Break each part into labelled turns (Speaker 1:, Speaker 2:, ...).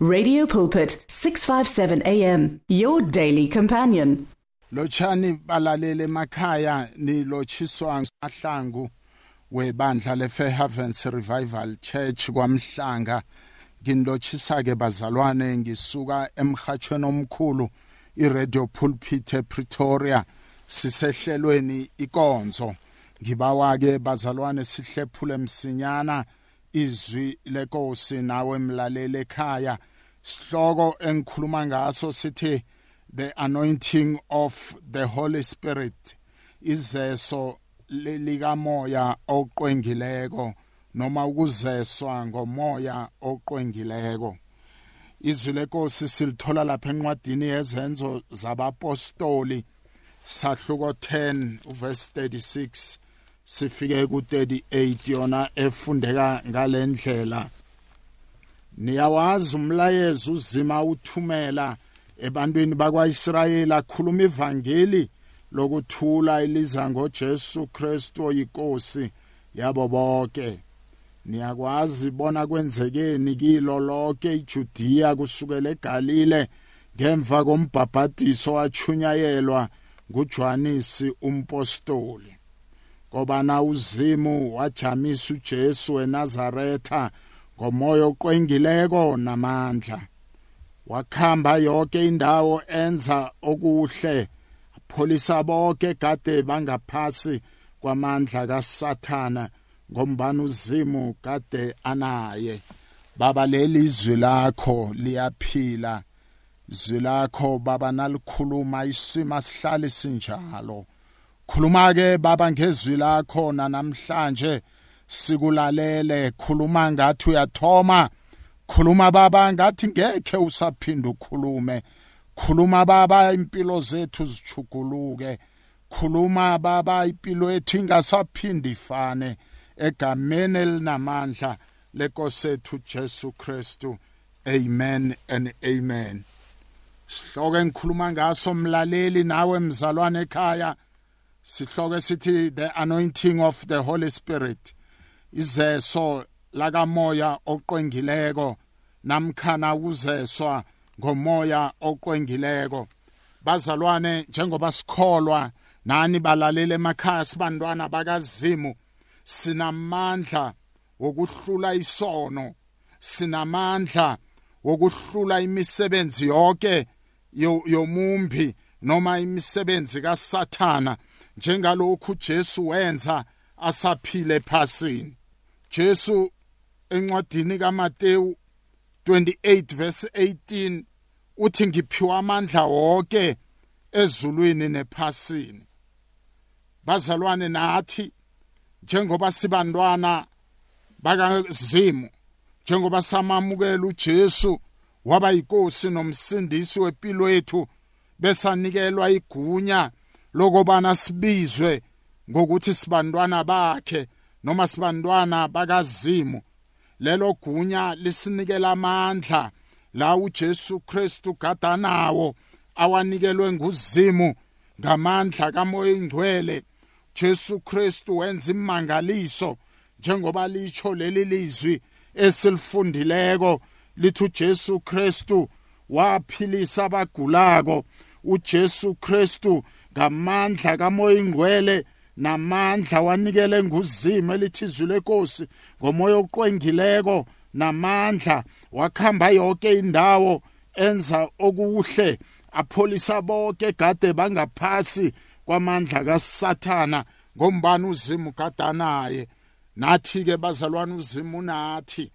Speaker 1: Radio Pulpit 657 AM your daily companion.
Speaker 2: Lochani balalele emakhaya nilotshiswa amahlangu webandla leFairhavens Revival Church kwamhlanga. Nginlochisa ke bazalwane ngisuka emhathweni omkhulu iRadio Pulpit ePretoria sisehlelweni ikonzo. Ngibawa ke bazalwane sihlephule msinyana izwi lenkosi nawe mlalele ekhaya. Sihloko engikhuluma ngaso sithi the anointing of the holy spirit izeso likamoya oqwengileko noma ukuzeswa ngomoya oqwengileko. Izwi lenkosi silithola lapha enqwadini yezenzo zabapostoli sahluko 10 uverse 36 sifike ku38 yona efundeka ngalendlela niyawazi umlayezo uzima uthumela ebantwini bakwaIsrayeli. Akhuluma ivangeli lokuthula eliza ngoJesu Kristu oyinkosi yabo bonke. Niyakwazi bona kwenzekeni kilo lonke iJudiya kusukela eGalile ngemva kombhabhadiso wachunyayelwa nguJohanisi umpostoli. Ngoba na uzimu wajamisa uJesu eNazaretha ngomoya oqwengileko namandla. Wakhamba yonke indawo enza okuhle. Apholisa bonke kade bangaphasi kwamandla kaSathana ngombani uzimu kade anaye. Baba leli izwi lakho liyaphila. Izwi lakho baba nalikhuluma isima sihlale sinjalo. Khuluma ke baba ngezwi lakho namhlanje sikulalele khuluma ngathi uyathoma. Khuluma baba ngathi ngekhe usaphinda ukhulume. Khuluma baba impilo zethu zichuguluke khuluma baba impilo yethu ingasaphindi ifane. Egameni elinamandla lenkosethu Jesu Kristu. Amen and amen. Sihloko engikhuluma ngaso mlaleli nawe mzalwane ekhaya. Sihloko sithi the anointing of the holy spirit. Izeso lakamoya oqwengileko namkhana kuzeswa ngomoya oqwengileko. Bazalwane njengoba sikholwa nani balalela emakhaya sibantwana bakazimu sinamandla wokuhlula isono sinamandla wokuhlula imisebenzi yonke yomumbi noma imisebenzi kaSathana njengalokhu Jesu wenza asaphile ephasini. Jesu encwadini kaMateyu 28 verse 18 uthi ngiphiwa amandla wonke ezulwini nephasini. Bazalwane nathi njengoba sibantwana bakazimu njengoba samamukela uJesu waba yinkosi nomsindisi wempilo yethu besanikelwa igunya lokubana sibizwe ngokuthi sibantwana bakhe. Noma sibantwana bakazimu lelo gunya lisinikela amandla la uJesu Kristu gadanawo awanikelwe nguzimu ngamandla kamoya ingcwele Jesu Kristu wenza imangaliso njengoba licho leli lizwi esilifundileko lithi uJesu Kristu waphilisa abagulako. uJesu Kristu ngamandla kamoya ingcwele namandla wanikele nguzimo elithi izwi lenkosi ngomoya oqwengileko. Namandla wakhamba yonke indawo enza okuhle apholisa bonke gade bangaphasi kwamandla kaSathana ngombani uzimu gadanaye. Nathi ke bazalwane uzimu nathi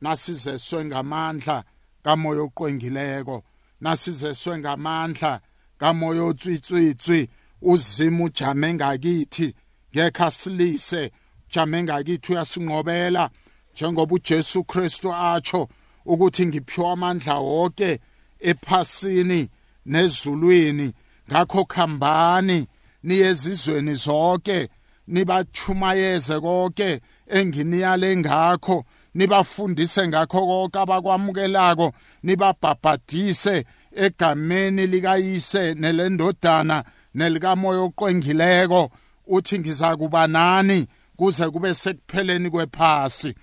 Speaker 2: nasizeswe ngamandla kamoya oqwengileko nasizeswe ngamandla kamoya otswitswitswi. Uzima ujame ngakithi ngekho asilise jame ngakithi uyasinqobela. Njengoba uJesu Kristu atsho ukuthi ngiphiwa amandla wonke ephasini nezulwini ngakho khambani niyezizweni zonke nibachumayeze konke enginiyale ngakho nibafundise ngakho konke abakwamukelako nibabhabhadise egameni likayise nelendodana nelikamoya oqwengileko uthi ngizakuba nani kuze kube sekupheleni kwephasi.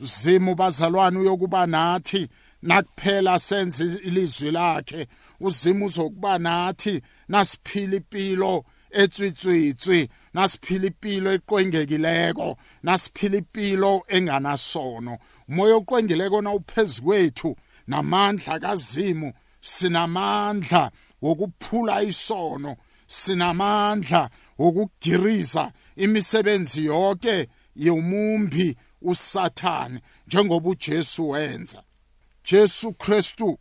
Speaker 2: Uzimu bazalwane uyokuba nathi nakuphela senze ilizwi lakhe. Uzima uzokuba nathi nasiphila impilo etswitswitswi nasiphila impilo eqwengekileko nasiphila impilo enganasono. Umoya oqwengileko na uphezu kwethu namandla kazimu sinamandla wokuphula isono. Sinamandla wokugiriza imisebenzi yonke yomumbi usathane njengoba uJesu wenza. Jesu Kristu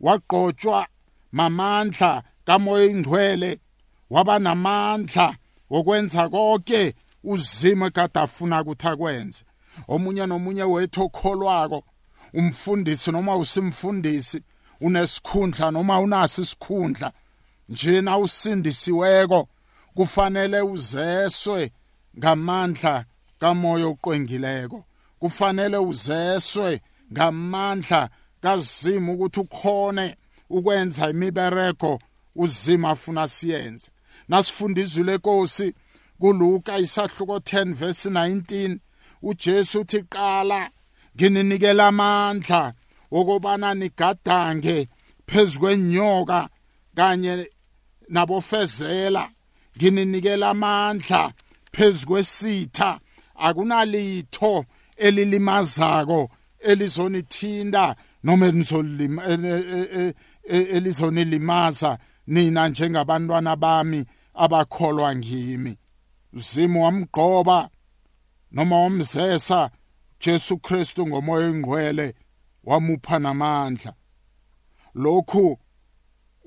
Speaker 2: waqotshwa mamandla kamoya ingcwele waba namandla okwenza konke uzima ekade afuna ukuthi akwenze. Omunye nomunye wethu okholwako umfundisi noma usimfundisi unesikhundla noma unasi isikhundla njena usindisiweko kufanele uzeswe ngamandla kamoya oqwengileko. Kufanele uzeswe ngamandla kazima ukuthi ukhone ukwenza imibereko uzima afuna siyenze. Nasifunda izwi lenkosi kuluka isahluko 10 verse 19 uJesu uthi qala ngininikela amandla okubana nigadange phezukwenyoka kanye nabofezela ngininikela amandla phezukwesitha akunalitho elilimazako elizonithinda noma elizonilimaza nina njengabantwana bami abakholwa ngimi. Uzimu wamgqoba noma wamzesa Jesu Kristu ngomoya engcwele wamupha namandla. Lokhu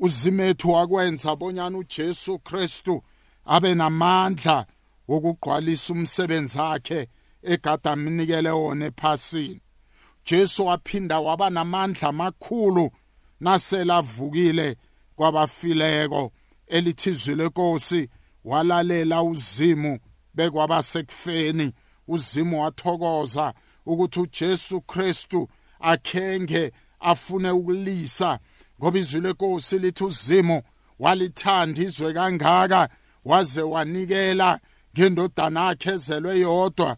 Speaker 2: uzimethu wakwenza bonyana uJesu Kristu abe namandla wokugqwalisa umsebenzi wakhe egada amnikele wona ephasini. Jesu waphinda waba namandla amakhulu naselavukile kwabafileko elithizwe lenkosi walalela uzimu bekwabasekufeni uzimu wathokoza ukuthi uJesu Kristu akhenge afune ukulisa ngoba izwi lenkosi lithi uzimu walithanda izwe kangaka waze wanikela ngendodana yakhe ezelwe yodwa.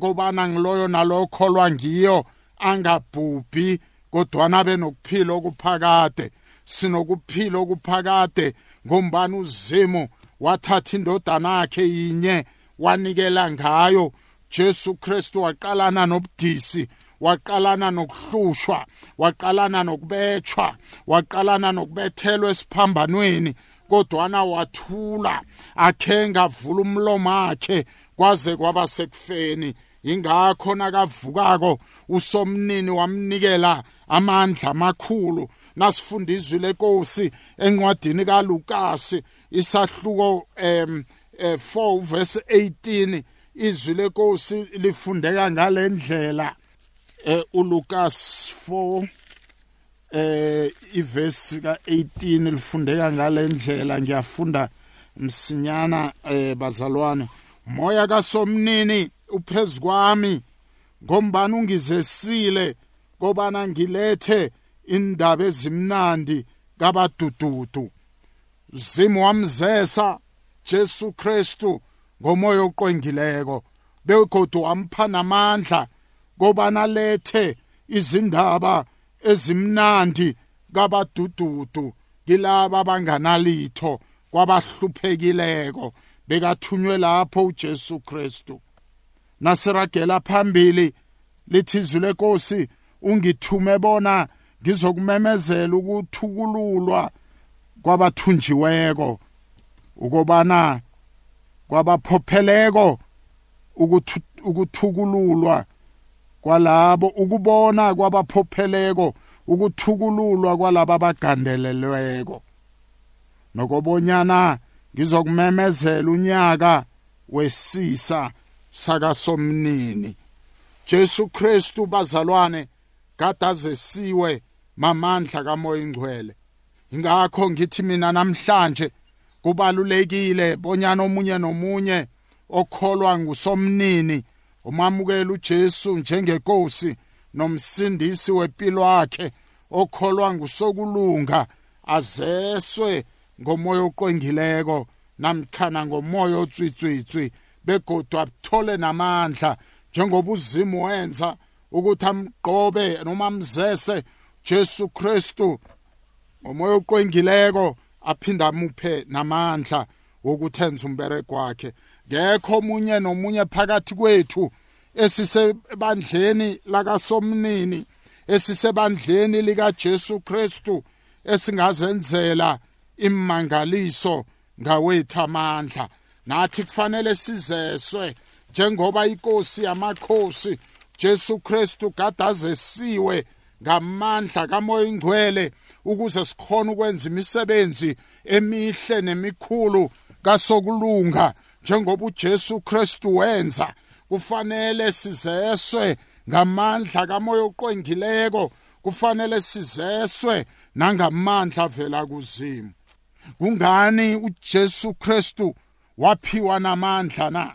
Speaker 2: Kobana ngiloyo nalokholwa ngiyo angabhubhi kodwana abe nokuphila okuphakade. Sinokuphila okuphakade ngombani uzimu wathatha indodana yakhe yinye wanikela ngayo. Jesu Kristu waqalana nobudisi waqalana nokuhlushwa waqalana nokubetshwa waqalana nokubethelwa esiphambanweni kodwana wathula akhenga avula umlomo wakhe kwaze kwaba sekufeni. Ingakho nakavukako usomnini wamnikela amandla amakhulu. Nasifunda izwi lenkosi encwadini kaLukasi isahluko em 4 verse 18 izwi lenkosi lifundeka ngalendlela eh uLukas 4 eh ivesi ka18 lifundeka ngalendlela ngiyafunda msinyana eh bazalwane. Moya kasomnini uphezukwami ngombani ungizesile? Kobana ngilethe indaba ezimnandi kabadududu. Zimu wamzesa Jesu Kristu ngomoya oqwengileko. Begodu wampha namandla kobana lethe izindaba ezimnandi kabadududu kilaba abanganalitho kwabahluphekileko bekathunywe lapho uJesu Kristu. Nasiragela phambili lithi izwi lenkosi ungithume bona ngizokumemezela ukuthukululwa kwabathunjiweko ukubana kwabaphopheleko ukuthukululwa kwalabo ukubona kwabaphopheleko ukuthukululwa kwalabo abagandelelweko nokobonyana ngizokumemezela unyaka wesisa sakasomnini. Jesu Kristu bazalwane kadazesiwe mamandla kamoya ingcwele ingakho ngithi mina namhlanje kubalulekile bonyana omunye nomunye okholwa ngusomnini umamukela uJesu njengenkosi nomsindisi wempilo yakhe okholwa ngusokulunga azeswe ngomoya oqwengileko namkhana ngomoya otswitswitswi begodwa athole namandla njengoba uzimu wenza ukuthi amgqobe noma amzese Jesu Kristu. Ngomoya oqwengileko aphinda amuphe namandla wokuthenza umbereko wakhe. Ngekho omunye nomunye phakathi kwethu esisebandleni lakasomnini esisebandleni likaJesu Kristu esingazenzela imangaliso ngawethu amandla. Nathi kufanele sizeswe njengoba inkosi yamakhosi Jesu Kristu gadazesiwe ngamandla kamoya ingcwele ukuze sikhone ukwenza imisebenzi emihle nemikhulu kasokulunga njengoba uJesu Kristu wenza kufanele sizeswe ngamandla kamoya oqwengileko kufanele sizeswe nangamandla vela kuzimu. Kungani uJesu Kristu waphiwa namandla na?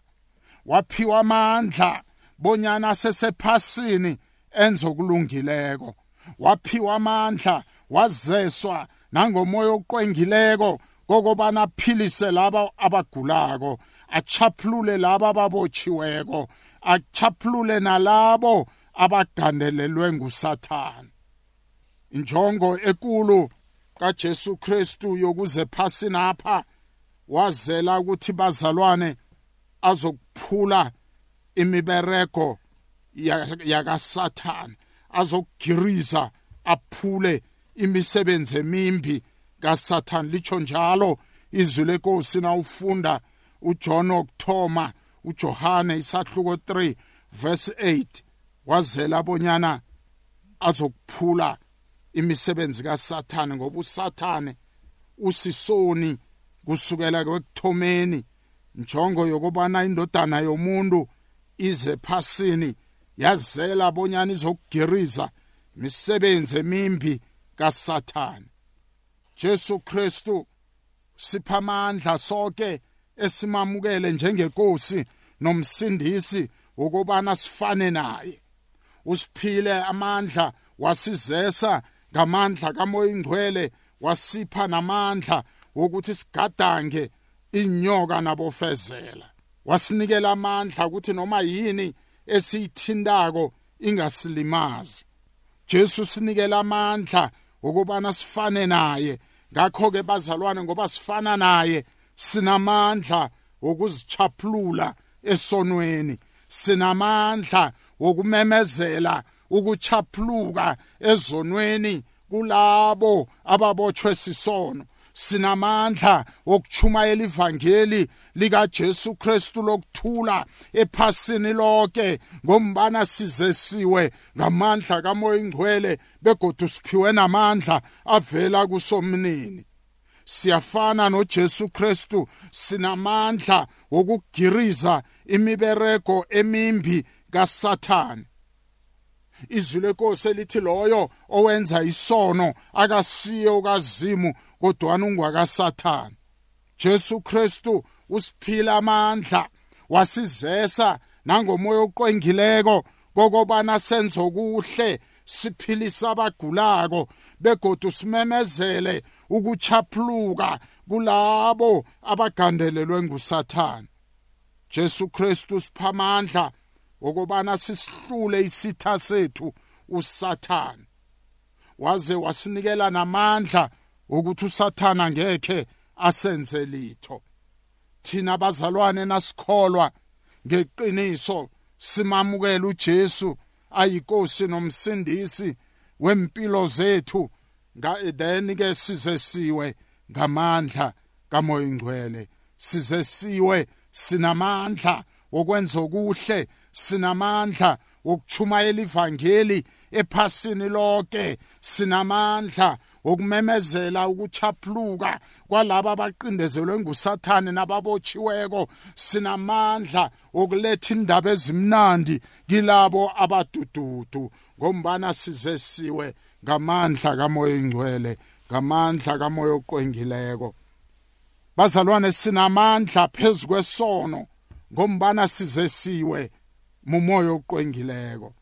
Speaker 2: Waphiwa amandla bonyana sesephasini enza okulungileko waphiwa amandla wazeswa nangomoya oqwengileko kokobana aphilise laba abagulako achaphulule laba ababotshiweko achaphulule nalabo abagandelelwe ngusathane. Injongo ekulu kaJesu Kristu yokuze phasini apha wazela ukuthi bazalwane azokuphula imibereko yakasathane azokugiriza aphule imisebenzi emimbi kaSathane licho njalo izwi lenkosi na ufunda uJohn okthoma uJohane isahluko 3 verse 8 wazela abonyana azokuphula imisebenzi kaSathane ngoba uSathane usisoni kusukela kwekuthomeni njongo yokubana indodana yomuntu ize phasini yazela bonyana izokugiriza imisebenzi emimbi kaSathane Jesu Kristu sipha amandla sonke esimamukele njengenkosi nomsindisi ukubana sifane naye. Usiphile amandla wasizesa ngamandla kamoya ingcwele wasipha namandla wokuthi sigadange inyoka nabofezela. Wasinikela amandla ukuthi noma yini esiyithindako ingasilimazi. Jesu sinikela amandla ukubana sifane naye. Ngakho ke bazalwane ngoba sifana naye sinamandla wokuzichaphulula esonweni. Sinamandla wokumemezela ukuchaphuluka ezonweni kulabo ababotshwe sisono. Sinamandla wokuchumayela ivangeli likaJesu Kristu lokuthula ephasini lonke ngombana sizesiwe ngamandla kamoya ingcwele begodu siphiwe namandla avela kusomnini. Siyafana noJesu Kristu sinamandla wokugiriza imibereko emimbi kaSathane. Izwi lenkosi elithi loyo owenza isono akasiye ukazimu kodwana ungwakasathane. Jesu Kristu usiphila amandla wasizesa nangomoya oqwengileko kokobana senze okuhle siphilisa abagulako begodu simemezele ukuchaphuluka kulabo abagandelelwe ngusathane. Jesu Kristu siphamandla ukubana sisihlule isitha sethu usathane. Waze wasinikela namandla ukuthi usathana ngekhe asenze litho. Thina bazalwane nasikholwa ngeqiniso simamukela uJesu ayinkosi nomsindisi wempilo zethu then ke sizesiwe ngamandla kamoya ingcwele sizesiwe sinamandla wokwenza okuhle sinamandla wokuchumayela ivangeli ephasini lonke sinamandla ukumemezela ukuchaphuluka kwalabo abaqindezelwe ngusathane nababotshiweko. Sinamandla okuletha indaba ezimnandi kilabo abadududu ngombana sizesiwe ngamandla kamoya ingcwele ngamandla kamoya oqwengileko. Bazalwane sinamandla phezu kwesono ngombana sizesiwe mumoya oqwengileko.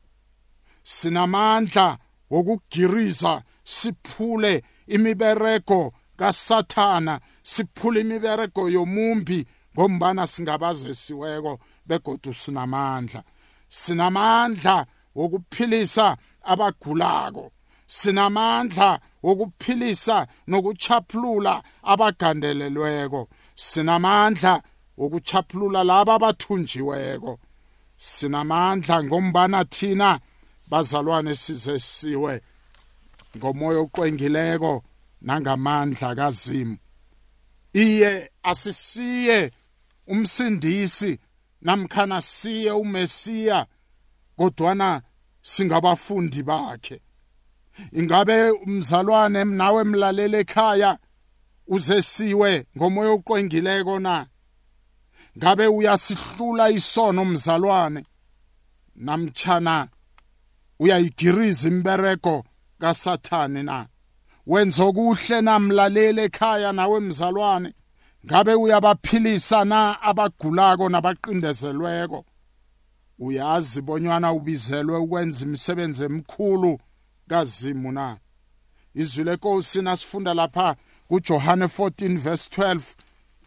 Speaker 2: Sinamandla wokugiriza siphule imibereko kasathana siphule imibereko yomumbi ngombana singabazesiweko begodu sinamandla. Sinamandla wokuphilisa abagulako. Sinamandla wokuphilisa nokuchaphulula abagandelelweko. Sinamandla wokuchaphulula laba abathunjiweko. Sinamandla ngombana thina bazalwane size siwe ngomoya oqwengileko nangamandla kazimu. Iye asisiye umsindisi namkhana siye umesiya kodwana singabafundi bakhe. Ingabe umzalwane nawe emlalela ekhaya uzesiwe ngomoya oqwengileko na? Ngabe uyasihlula isono umzalwane namtshana uyayigiriza imbereko kasathane na? Wenza okuhle namlalela ekhaya nawe mzalwane? Ngabe uyabaphilisa na abagulako nabaqindezelweko? Uyazi bonyana ubizelwe ukwenza imisebenzi emikhulu kazimu na? Izwi lenkosi nasifunda lapha kuJohane 14 verse 12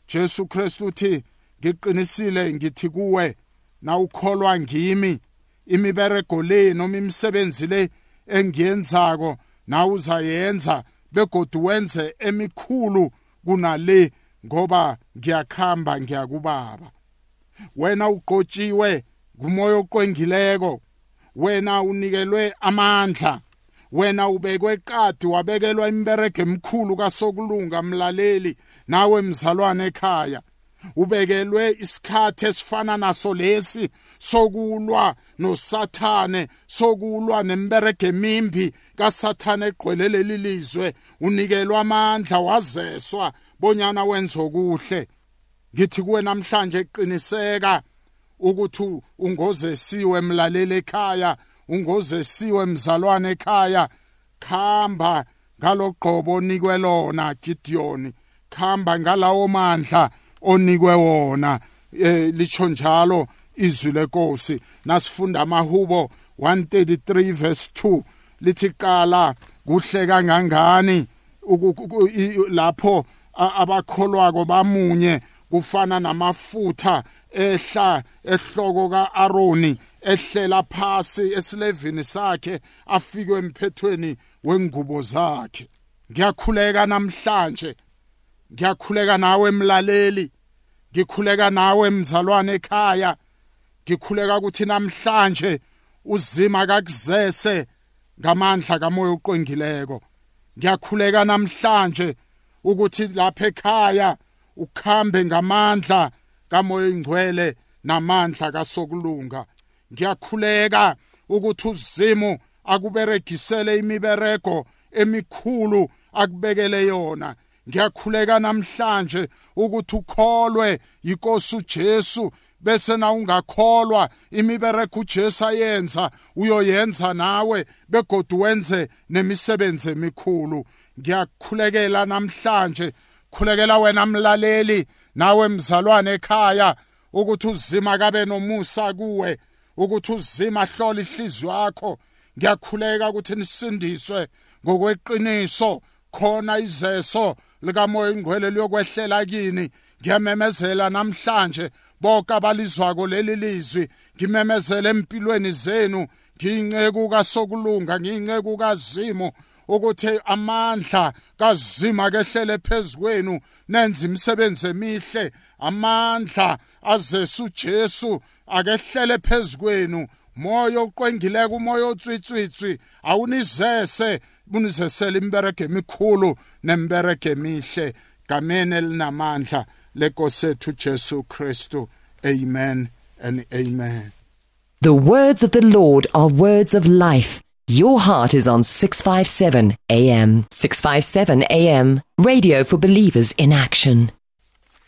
Speaker 2: Jesu Kristu uthi ngiqinisile ngithi kuwe na ukholwa ngimi imiberego le noma imisebenzi le engiyenzako na uzayenza begodu wenze emikhulu kunale ngoba ngiyakhamba ngiyakubaba. Wena uqotshiwe ngumoya oqwengileko wena unikelwe amandla wena ubekwe qadi wabekelwa imberege emkhulu kasokulunga mlaleli nawe mzalwane ekhaya. Ubekelwe isikhathi esifana naso lesi sokulwa nosathane sokulwa nemberege emimbi kasathane egqweleleli lizwe unikelwa amandla wazeswa bonyana wenza okuhle. Ngithi kuwe namhlanje qiniseka ukuthi ungozesiwe emlaleli ekhaya ungozesiwe mzalwane ekhaya. Khamba ngalogqobo onikwe lona Gideon. Khamba ngalawo mandla. Onikwe wona eh licho njalo izwi lenkosi. Nasifunda amahubo 133 verse 2 lithi qala kuhle kangangani? Lapho abakholwako bamunye kufana namafutha ehla ehloko kaAroni ehlela phasi esilevini sakhe afike emphethweni wengubo zakhe. Ngiyakhuleka namhlanje. Ngiyakhuleka nawe emlaleli ngikhuleka nawe mzalwane ekhaya ngikhuleka ukuthi namhlanje uzima kakuzese ngamandla kamoya oqongileko ngiyakhuleka namhlanje ukuthi lapha ekhaya ukhambe ngamandla kamoya ingcwele namandla kasokulunga. Ngiyakhuleka ukuthi uzimu akuberegisele imiberego emikhulu akubekele yona. Ngiyakhuleka namhlanje ukuthi ukholwe yinkosi uJesu bese na ungakholwa imibereko uJesu ayenza uyoyenza nawe begodu wenze nemisebenzi emikhulu. Ngiyakhulekela namhlanje khulekela wena mlaleli nawe mzalwane ekhaya ukuthi uzima kabe nomusa kuwe ukuthi uzima hlola ihliziyo yakho. Ngiyakhuleka ukuthi nisindiswe ngokweqiniso khona izeso likamoya ingcwele liyokwehlela kini. Ngiyamemezela namhlanje bonke abalizwako leli lizwi. Ngimemezela empilweni zenu ngiyinceku kasokulunga ngiyinceku kazimo ukuthi amandla kazima kehlele phezkwenu nenza imisebenzi emihle. Amandla azesa uJesu akehlele phezkwenu moya oqwengileke umoya otswitswitswi awunizese imberege emikhulu nemberege emihle gameni elinamandla Kristu amen and amen
Speaker 3: The words of the Lord are words of life Your heart is on 657 AM. 657 AM. Radio for believers in action.